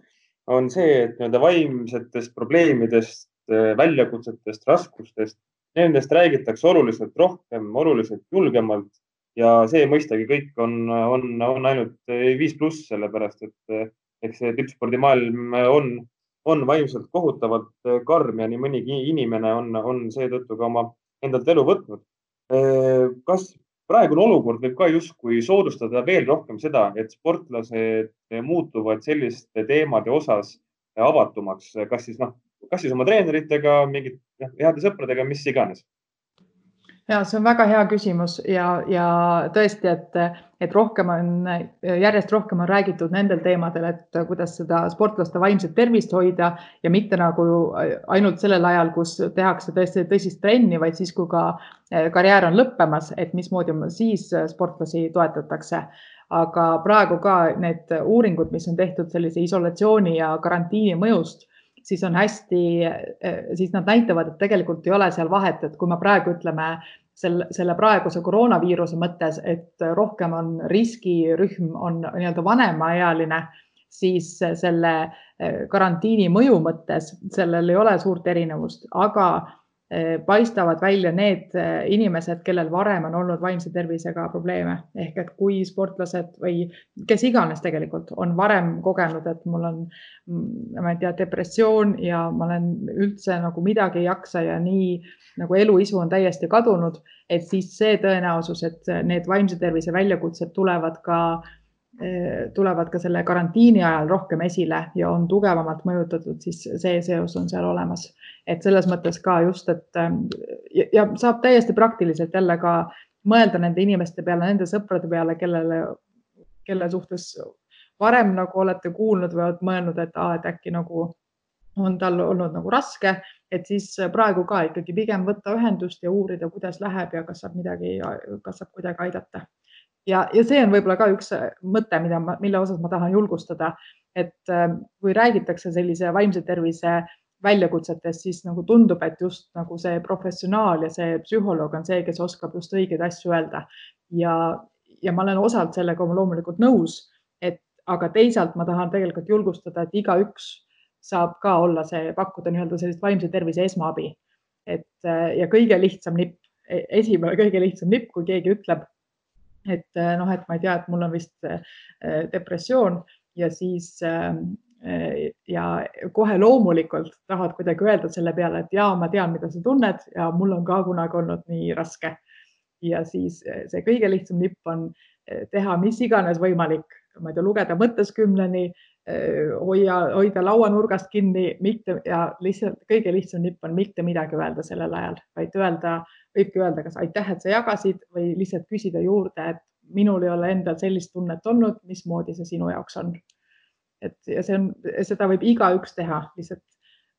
on see, et nii-öelda vaimsetest probleemidest väljakutsetest, raskustest, nendest räägitakse oluliselt rohkem, oluliselt julgemalt ja see mõistagi kõik on, on, on ainult viis pluss, sellepärast et eks see tippspordimaailm on, on vaimselt kohutavalt karm ja nii mõnigi inimene on, on seetõttu ka oma endalt elu võtnud. Äh, kas praegune olukord võib ka justkui soodustada veel rohkem seda, et sportlased muutuvad selliste teemade osas avatumaks, kas siis noh, kas siis oma treeneritega, mingite heade sõpradega, mis iganes. Ja see on väga hea küsimus ja, ja tõesti, et, et rohkem on, järjest rohkem on räägitud nendel teemadel, et kuidas seda sportlaste vaimset tervist hoida ja mitte nagu ainult sellel ajal, kus tehakse tõesti tõsist trenni, vaid siis, kui ka eh, karjäär on lõppemas, et mismoodi siis sportlasi toetatakse. Aga praegu ka need uuringud, mis on tehtud sellise isolatsiooni ja karantiini mõjust siis on hästi, siis nad näitavad, et tegelikult ei ole seal vahet, et kui me praegu ütleme selle, selle praeguse koroonaviiruse mõttes, et rohkem on riskirühm, on nii-öelda vanemaealine, siis selle karantiini mõju mõttes sellel ei ole suurt erinevust, aga Eh, paistavad välja need eh, inimesed, kellel varem on olnud vaimse tervisega probleeme. Ehk et kui sportlased või kes iganes tegelikult on varem kogenud, et mul on, mm, ma ei tea, depressioon ja ma olen üldse nagu midagi ei jaksa ja nii nagu eluisu on täiesti kadunud, et siis see tõenäosus, et need vaimse tervise väljakutsed tulevad ka eh, tulevad ka selle karantiini ajal rohkem esile ja on tugevamalt mõjutatud, siis see seos on seal olemas et selles mõttes ka just, et ähm, ja, ja saab täiesti praktiliselt jälle ka mõelda nende inimeste peale, nende sõprade peale, kellele, kelle suhtes varem nagu olete kuulnud või olete mõelnud, et, aa, et äkki nagu on tal olnud nagu raske, et siis praegu ka ikkagi pigem võtta ühendust ja uurida, kuidas läheb ja kas saab midagi, kas saab kuidagi aidata. Ja, ja see on võib-olla ka üks mõte, mida ma, mille osas ma tahan julgustada, et ähm, kui räägitakse sellise vaimse tervise väljakutsetest, siis nagu tundub, et just nagu see professionaal ja see psühholoog on see, kes oskab just õigeid asju öelda. ja, ja ma olen osalt sellega loomulikult nõus, et aga teisalt ma tahan tegelikult julgustada, et igaüks saab ka olla see, pakkuda nii-öelda sellist vaimse tervise esmaabi. et ja kõige lihtsam nipp, e-, esimene kõige lihtsam nipp, kui keegi ütleb, et noh, et ma ei tea, et mul on vist e, depressioon ja siis Äh, ja kohe loomulikult tahad kuidagi öelda selle peale, et ja ma tean, mida sa tunned ja mul on ka kunagi olnud nii raske. ja siis äh, see kõige lihtsam nipp on äh, teha mis iganes võimalik, ma ei tea, lugeda mõttes kümneni, hoia, hoida lauanurgast kinni, mitte ja lihtsalt kõige lihtsam nipp on mitte midagi öelda sellel ajal, vaid öelda, võibki öelda, kas aitäh, et sa jagasid või lihtsalt küsida juurde, et minul ei ole endal sellist tunnet olnud, mismoodi see sinu jaoks on et ja see on, seda võib igaüks teha, lihtsalt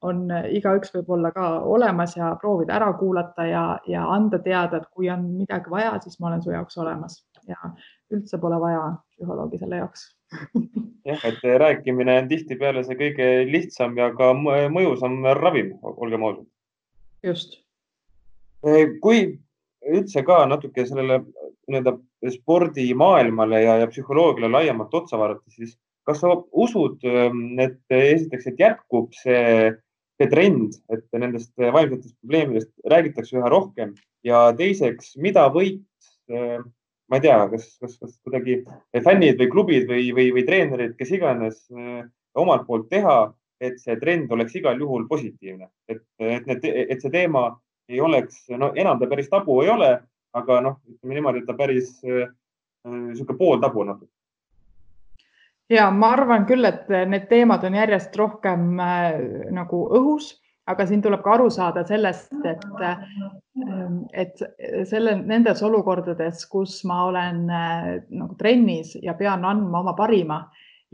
on, igaüks võib olla ka olemas ja proovida ära kuulata ja, ja anda teada, et kui on midagi vaja, siis ma olen su jaoks olemas ja üldse pole vaja psühholoogi selle jaoks jah, et rääkimine on tihtipeale see kõige lihtsam ja ka mõjusam ravim, olgem ausad. just. Kui üldse ka natuke sellele nii-öelda spordimaailmale ja, ja psühholoogiale laiemalt otsa vaadata, siis kas sa usud, ähm, et esiteks, et jätkub see, see trend, et nendest vaimsetest probleemidest räägitakse üha rohkem? Ja teiseks, mida võiks, ma ei tea, kas, kas, kas kuidagi fännid või klubid või, või, või treenerid, kes iganes äh, omalt poolt teha, et see trend oleks igal juhul positiivne, et, et need, et see teema ei oleks, no enam ta päris tabu ei ole, aga noh, ütleme niimoodi, et ta päris niisugune äh, pooltabu natuke. Ja ma arvan küll, et need teemad on järjest rohkem äh, nagu õhus, aga siin tuleb ka aru saada sellest, et, äh, et selle, nendes olukordades, kus ma olen äh, nagu trennis ja pean andma oma parima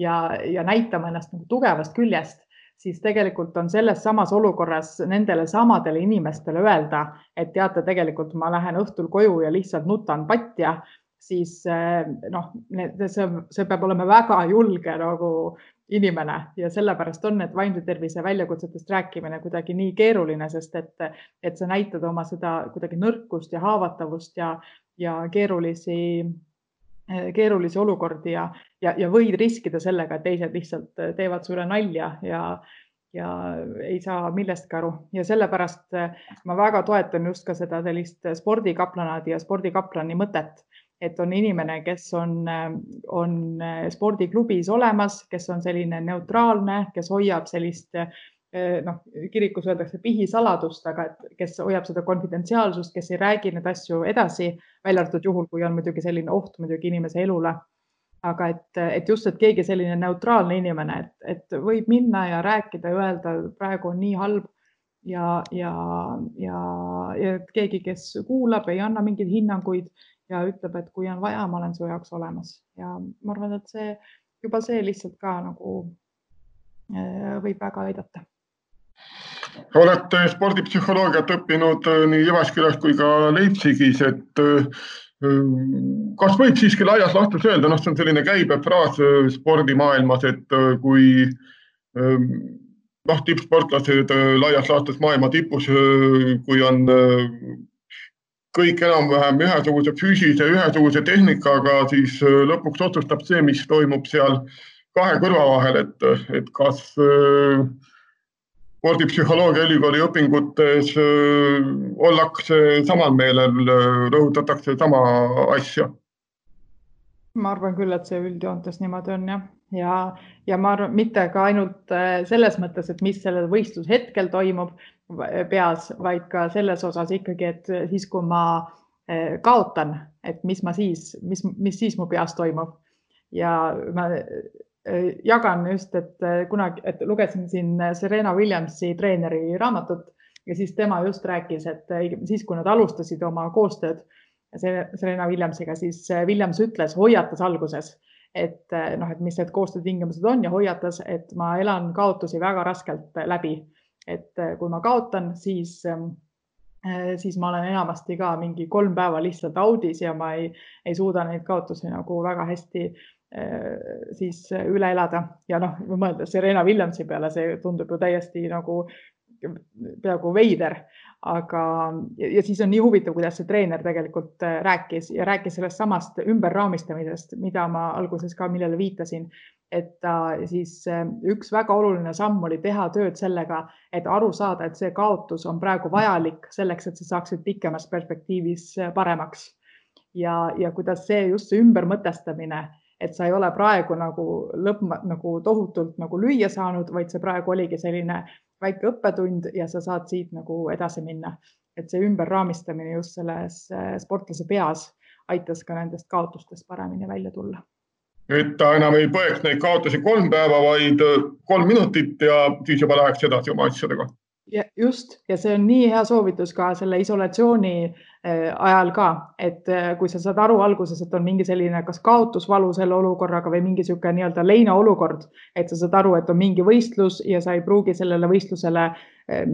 ja, ja näitama ennast nagu tugevast küljest, siis tegelikult on selles samas olukorras nendele samadele inimestele öelda, et teate, tegelikult ma lähen õhtul koju ja lihtsalt nutan patja siis eh, noh, see, see peab olema väga julge nagu inimene. Ja sellepärast on need vaimse tervise väljakutsetest rääkimine kuidagi nii keeruline, sest et, et sa näitad oma seda kuidagi nõrkust ja haavatavust ja, ja keerulisi, keerulisi olukordi ja, ja, ja võid riskida sellega, et teised lihtsalt teevad sulle nalja ja, ja ei saa millestki aru. Ja sellepärast ma väga toetan just ka seda sellist spordikaplanaadi ja spordikaplani mõtet et on inimene, kes on, on spordiklubis olemas, kes on selline neutraalne, kes hoiab sellist noh, kirikus öeldakse pihisaladust, aga et kes hoiab seda konfidentsiaalsust, kes ei räägi neid asju edasi, välja arvatud juhul, kui on muidugi selline oht muidugi inimese elule. aga et, et just, et keegi selline neutraalne inimene, et, et võib minna ja rääkida ja öelda, praegu on nii halb ja, ja, ja, ja keegi, kes kuulab, ei anna mingeid hinnanguid ja ütleb, et kui on vaja, ma olen su jaoks olemas ja ma arvan, et see juba see lihtsalt ka nagu äh, võib väga aidata. Olete spordipsühholoogiat õppinud äh, nii Jyväskylas kui ka Leipzigis, et äh, kas võib siiski laias laastus öelda, noh, see on selline käibefraas spordimaailmas, et kui noh, tippsportlased laias laastus maailma tipus, kui on kõik enam-vähem ühesuguse füüsilise, ühesuguse tehnikaga, siis äh, lõpuks otsustab see, mis toimub seal kahe kõrva vahel, et, et kas äh, spordipsühholoogia ülikooli õpingutes äh, ollakse samal meelel, rõhutatakse sama asja? ma arvan küll, et see üldjoontes niimoodi on jah, ja, ja ma arvan, mitte ka ainult selles mõttes, et mis sellel võistlushetkel toimub, peas, vaid ka selles osas ikkagi, et siis, kui ma eh, kaotan, et mis ma siis, mis, mis siis mu peas toimub. ja ma jagan just, et eh, kunagi, et lugesin siin Serena Williamsi treeneri raamatut ja siis tema just rääkis, et siis, kui nad alustasid oma koostööd Serena Williamsiga, siis Williams ütles, hoiatas alguses, et noh, et mis need koostöötingimused on ja hoiatas, et ma elan kaotusi väga raskelt läbi. Et äh, kui ma kaotan, siis, ähm, äh, siis ma olen enamasti ka mingi kolm päeva lihtsalt audis ja ma ei, ei suuda neid kaotusi nagu väga hästi äh, siis üle elada ja noh, mõeldes Serena Williamsi peale, see tundub ju täiesti nagu peaaegu veider, aga ja siis on nii huvitav, kuidas see treener tegelikult rääkis ja rääkis sellest samast ümberraamistamisest, mida ma alguses ka, millele viitasin, et ta siis äh, üks väga oluline samm oli teha tööd sellega, et aru saada, et see kaotus on praegu vajalik selleks, et sa saaksid pikemas perspektiivis äh, paremaks. ja, ja kuidas see just see ümbermõtestamine, et sa ei ole praegu nagu lõpp nagu tohutult nagu lüüa saanud, vaid see praegu oligi selline väike õppetund ja sa saad siit nagu edasi minna. et see ümberraamistamine just selles äh, sportlase peas aitas ka nendest kaotustest paremini välja tulla et ta enam ei põeks neid kaotusi kolm päeva, vaid äh, kolm minutit ja siis juba läheks edasi oma asjadega. Ja just. Ja see on nii hea soovitus ka selle isolatsiooni äh, ajal ka, et äh, kui sa saad aru alguses, et on mingi selline kas kaotusvalu selle olukorraga või mingi niisugune nii-öelda leina olukord, et sa saad aru, et on mingi võistlus ja sa ei pruugi sellele võistlusele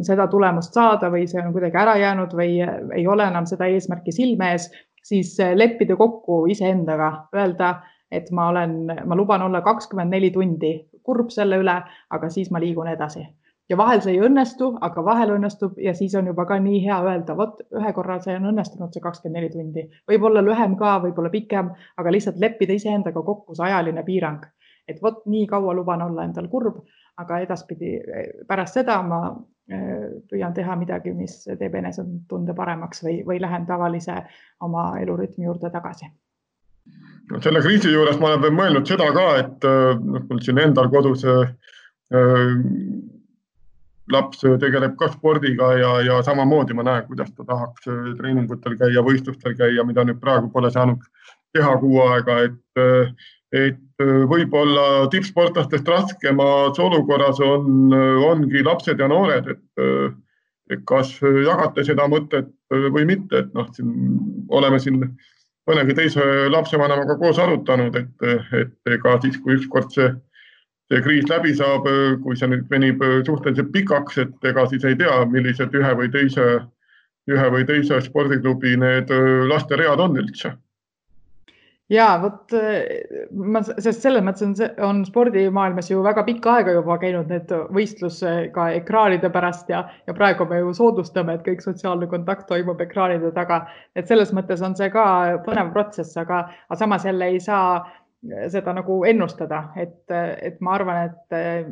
seda tulemust saada või see on kuidagi ära jäänud või ei ole enam seda eesmärki silme ees, siis leppida kokku iseendaga, öelda et ma olen, ma luban olla kakskümmend neli tundi kurb selle üle, aga siis ma liigun edasi ja vahel see ei õnnestu, aga vahel õnnestub ja siis on juba ka nii hea öelda, vot ühe korra see on õnnestunud, see kakskümmend neli tundi, võib-olla lühem ka, võib-olla pikem, aga lihtsalt leppida iseendaga kokku see ajaline piirang, et vot nii kaua luban olla endal kurb, aga edaspidi pärast seda ma äh, püüan teha midagi, mis teeb enesetunde paremaks või, või lähen tavalise oma elurütmi juurde tagasi. No selle kriisi juures ma olen veel mõelnud seda ka, et äh, noh, mul siin endal kodus äh, äh, laps tegeleb ka spordiga ja, ja samamoodi ma näen, kuidas ta tahaks treeningutel käia, võistlustel käia, mida nüüd praegu pole saanud teha kuu aega, et, et võib-olla tippsportlastest raskemas olukorras on, ongi lapsed ja noored, et kas jagate seda mõtet või mitte, et noh, siin oleme siin mõnegi teise lapsevanemaga koos arutanud, et, et ega siis, kui ükskord see, see kriis läbi saab, kui see nüüd venib suhteliselt pikaks, et ega siis ei tea, millised ühe või teise, ühe või teise spordiklubi need lasteread on üldse ja vot äh, ma, sest selles mõttes on, on spordimaailmas ju väga pikka aega juba käinud need võistlusega ekraanide pärast ja, ja praegu me ju soodustame, et kõik sotsiaalne kontakt toimub ekraanide taga. et selles mõttes on see ka põnev protsess, aga, aga samas jälle ei saa seda nagu ennustada, et, et ma arvan, et äh,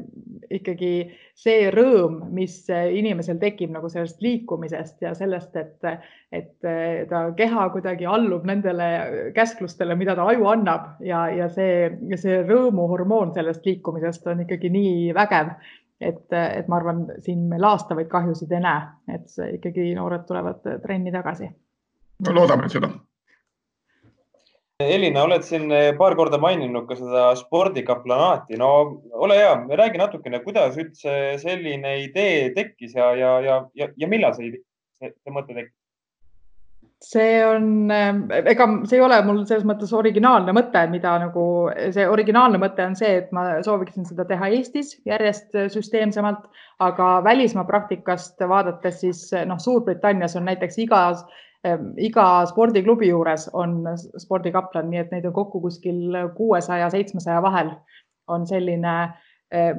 ikkagi see rõõm, mis inimesel tekib nagu sellest liikumisest ja sellest, et, et äh, ta keha kuidagi allub nendele käsklustele, mida ta aju annab ja, ja see, see rõõmuhormoon sellest liikumisest on ikkagi nii vägev, et, et ma arvan, siin me laastavaid kahjusid ei näe, et ikkagi noored tulevad trenni tagasi. no loodame seda Elina, oled siin paar korda maininud ka seda spordikaplanaati. no ole hea, räägi natukene, kuidas üldse selline idee tekkis ja, ja, ja, ja, ja millal see, see, see mõte tekkis? see on, ega see ei ole mul selles mõttes originaalne mõte, mida nagu see originaalne mõte on see, et ma sooviksin seda teha Eestis järjest süsteemsemalt, aga välismaa praktikast vaadates siis noh, Suurbritannias on näiteks igas iga spordiklubi juures on spordikaplan, nii et neid on kokku kuskil kuuesaja, seitsmesaja vahel on selline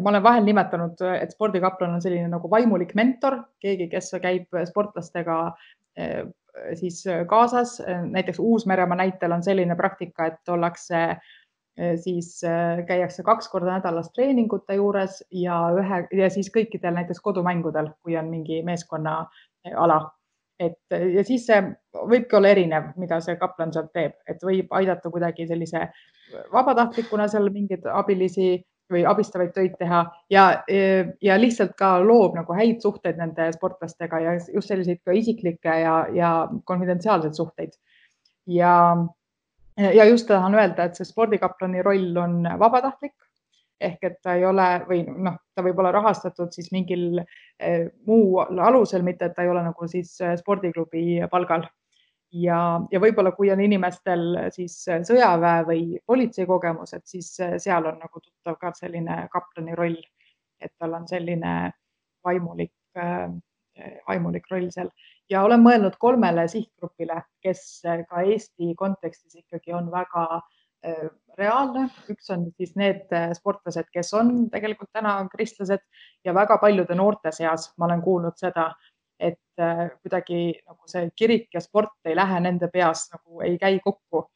ma olen vahel nimetanud, et spordikaplan on selline nagu vaimulik mentor, keegi, kes käib sportlastega siis kaasas. näiteks Uus-Meremaa näitel on selline praktika, et ollakse siis käiakse kaks korda nädalas treeningute juures ja ühe ja siis kõikidel näiteks kodumängudel, kui on mingi meeskonnaala. Et ja siis see võibki olla erinev, mida see kaplan sealt teeb, et võib aidata kuidagi sellise vabatahtlikuna seal mingeid abilisi või abistavaid töid teha ja, ja lihtsalt ka loob nagu häid suhteid nende sportlastega ja just selliseid ka isiklikke ja, ja konfidentsiaalseid suhteid. ja, ja just tahan öelda, et see spordikaplani roll on vabatahtlik ehk et ta ei ole või noh, ta võib olla rahastatud siis mingil eh, muu alusel, mitte et ta ei ole nagu siis spordiklubi palgal. Ja, ja võib-olla kui on inimestel siis sõjaväe või politsei kogemus, et siis seal on nagu tuttav ka selline kaplani roll, et tal on selline vaimulik, vaimulik roll seal. Ja olen mõelnud kolmele sihtgrupile, kes ka Eesti kontekstis ikkagi on väga äh, reaalne. üks on siis need sportlased, kes on tegelikult täna kristlased ja väga paljude noorte seas ma olen kuulnud seda, et äh, kuidagi nagu see kirik ja sport ei lähe nende peas nagu ei käi kokku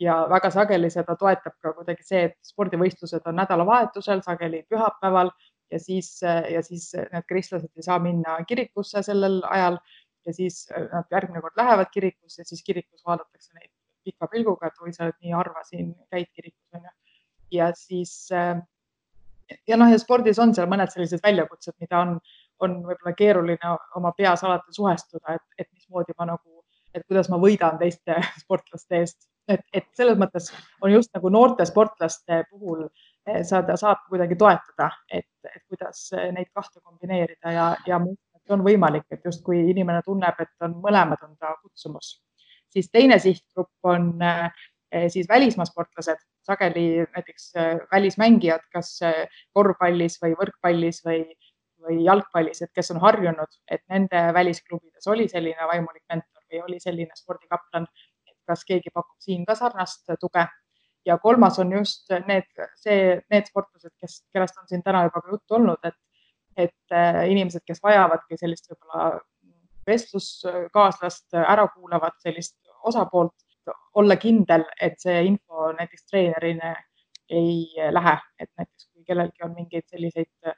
ja väga sageli seda toetab ka kuidagi see, et spordivõistlused on nädalavahetusel, sageli pühapäeval ja siis, äh, ja siis need kristlased ei saa minna kirikusse sellel ajal ja siis äh, nad järgmine kord lähevad kirikusse, siis kirikus vaadatakse neid pika pilguga, et oi, sa nii harva siin käid kirikus onju. ja siis ja noh, ja spordis on seal mõned sellised väljakutsed, mida on on võib-olla keeruline oma peas alati suhestuda, et, et mismoodi ma nagu, et kuidas ma võidan teiste sportlaste eest, et, et selles mõttes on just nagu noorte sportlaste puhul eh, saada, saab kuidagi toetada, et, et kuidas neid kahte kombineerida ja, ja on võimalik, et justkui inimene tunneb, et on mõlemad on ta kutsumus, siis teine sihtgrupp on eh, siis välismaa sportlased, sageli näiteks eh, välismängijad, kas korvpallis või võrkpallis või või jalgpallis, et kes on harjunud, et nende välisklubides oli selline vaimulik mentor või oli selline spordikaplan, et kas keegi pakub siin ka sarnast tuge. ja kolmas on just need, see, need sportlased, kes, kellest on siin täna juba ka juttu olnud, et, et inimesed, kes vajavadki sellist võib-olla vestluskaaslast, ära kuulavat sellist osapoolt, olla kindel, et see info näiteks treenerile ei lähe, et näiteks kui kellelgi on mingeid selliseid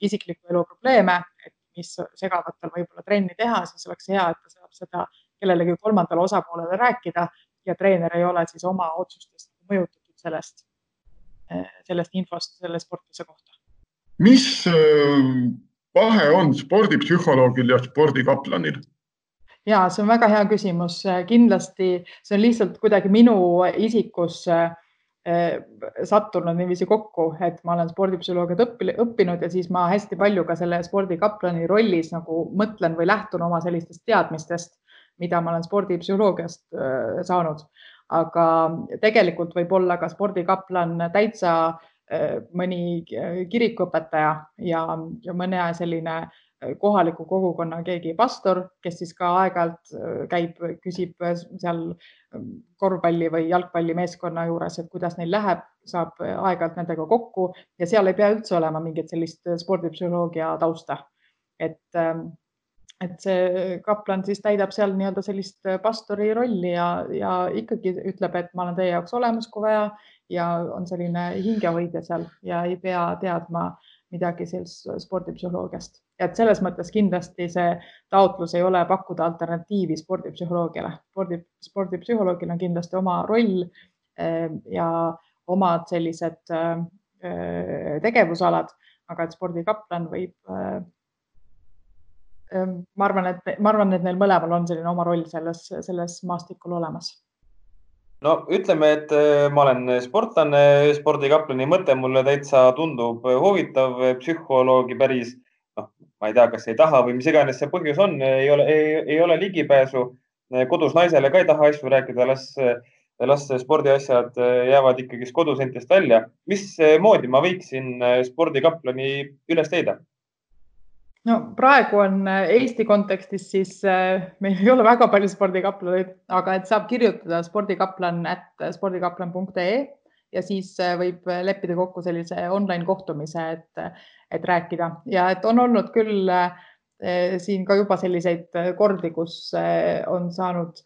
isikliku elu probleeme, et mis segavad tal võib-olla trenni teha, siis oleks hea, et ta saab seda kellelegi kolmandale osapoolele rääkida ja treener ei ole siis oma otsustest mõjutatud sellest, sellest infost selle sportlase kohta. mis äh, vahe on spordipsühholoogil ja spordikaplanil? ja see on väga hea küsimus, kindlasti see on lihtsalt kuidagi minu isikus äh, Eh, sattunud niiviisi kokku, et ma olen spordipsühholoogiat õppinud ja siis ma hästi palju ka selle spordikaplani rollis nagu mõtlen või lähtun oma sellistest teadmistest, mida ma olen spordipsühholoogiast eh, saanud. aga tegelikult võib olla ka spordikaplan täitsa eh, mõni kirikuõpetaja ja, ja mõne selline kohaliku kogukonna keegi pastor, kes siis ka aeg-ajalt äh, käib, küsib äh, seal korvpalli või jalgpallimeeskonna juures, et kuidas neil läheb, saab äh, aeg-ajalt nendega kokku ja seal ei pea üldse olema mingit sellist spordipsühholoogia tausta. et, ähm, et see kaplan siis täidab seal nii-öelda sellist pastori rolli ja, ja ikkagi ütleb, et ma olen teie jaoks olemas, kui vaja ja on selline hingehoidja seal ja ei pea teadma midagi sellest spordipsühholoogiast et selles mõttes kindlasti see taotlus ei ole pakkuda alternatiivi spordipsühholoogiale. spordi, spordipsühholoogil on kindlasti oma roll eh, ja omad sellised eh, tegevusalad, aga et spordikaplan võib eh, ma arvan, et ma arvan, et neil mõlemal on selline oma roll selles, selles maastikul olemas no ütleme, et äh, ma olen sportlane, spordikaplani mõte mulle täitsa tundub huvitav, psühholoogi päris, noh, ma ei tea, kas ei taha või mis iganes see põhjus on, ei ole, ei ole ligipääsu. kodus naisele ka ei taha asju rääkida, las, las spordiasjad jäävad ikkagist kodusentist välja. mismoodi ma võiksin spordikaplani üles leida? No praegu on äh, Eesti kontekstis siis äh, meil ei ole väga palju spordikaplaneid, aga et saab kirjutada spordikaplan at spordikaplan.ee ja siis äh, võib leppida kokku sellise online kohtumise, et, et rääkida. Ja et on olnud küll siin ka juba selliseid kordi, kus on saanud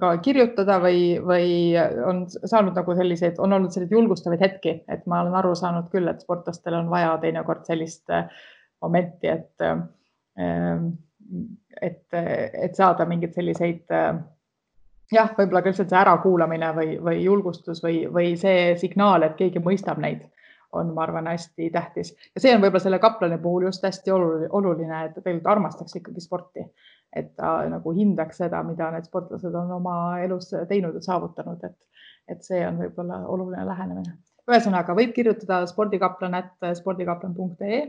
ka kirjutada või, või on saanud nagu selliseid, on olnud selliseid julgustavaid hetki, et ma olen aru saanud küll, et sportlastel on vaja teinekord sellist äh, momenti, et, ähm, et, et saada mingeid selliseid jah, võib-olla ka lihtsalt see ärakuulamine või, või julgustus või, või see signaal, et keegi mõistab neid, on, ma arvan, hästi tähtis ja see on võib-olla selle kaplani puhul just hästi oluline, et ta tegelikult armastaks ikkagi sporti, et ta nagu hindaks seda, mida need sportlased on oma elus teinud ja saavutanud, et, et see on võib-olla oluline lähenemine. ühesõnaga võib kirjutada spordikaplan, et spordikaplan.ee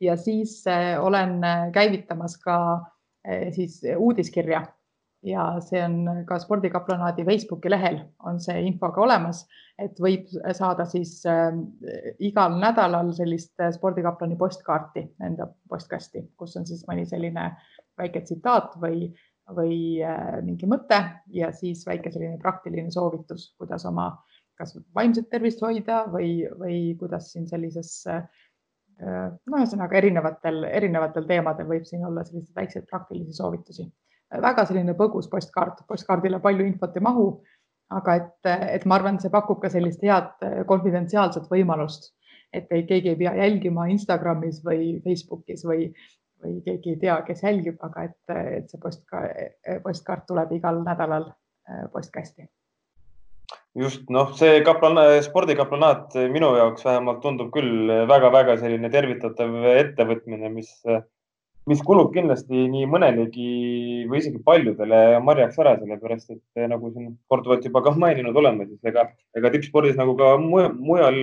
ja siis äh, olen äh, käivitamas ka äh, siis uudiskirja. Ja see on ka spordikaplanaadi Facebooki lehel on see info ka olemas, et võib saada siis igal nädalal sellist spordikaplani postkaarti enda postkasti, kus on siis mõni selline väike tsitaat või, või mingi mõte ja siis väike selline praktiline soovitus, kuidas oma kas vaimset tervist hoida või, või kuidas siin sellises äh, no ühesõnaga erinevatel, erinevatel teemadel võib siin olla selliseid väikseid praktilisi soovitusi. väga selline põgus postkaart, postkaardile palju infot ei mahu, aga et, et ma arvan, see pakub ka sellist head konfidentsiaalset võimalust, et ei, keegi ei pea jälgima Instagramis või Facebookis või, või keegi ei tea, kes jälgib, aga et, et see postkaart, postkaart tuleb igal nädalal postkasti just noh, see kaplan, spordikaplanaat minu jaoks vähemalt tundub küll väga-väga selline tervitatav ettevõtmine, mis, mis kulub kindlasti nii mõnelegi või isegi paljudele marjaks ära, sellepärast et nagu siin korduvalt juba ka maininud oleme, siis ega, ega tippspordis nagu ka mujal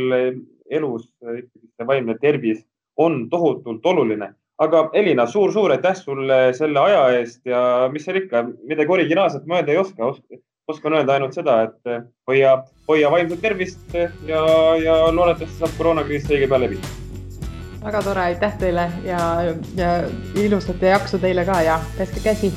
elus ikkagi see vaimne tervis on tohutult oluline. aga Elina suur,, suur-suur aitäh sulle selle aja eest ja mis seal ikka, midagi originaalset mõelda ei oska, oska oskan öelda ainult seda, et eh, hoia, hoia vaimset tervist ja, ja loodetavasti saab koroonakriis õige pea läbi. väga tore, aitäh teile ja, ja ilusat ja jaksu teile ka ja peske käsi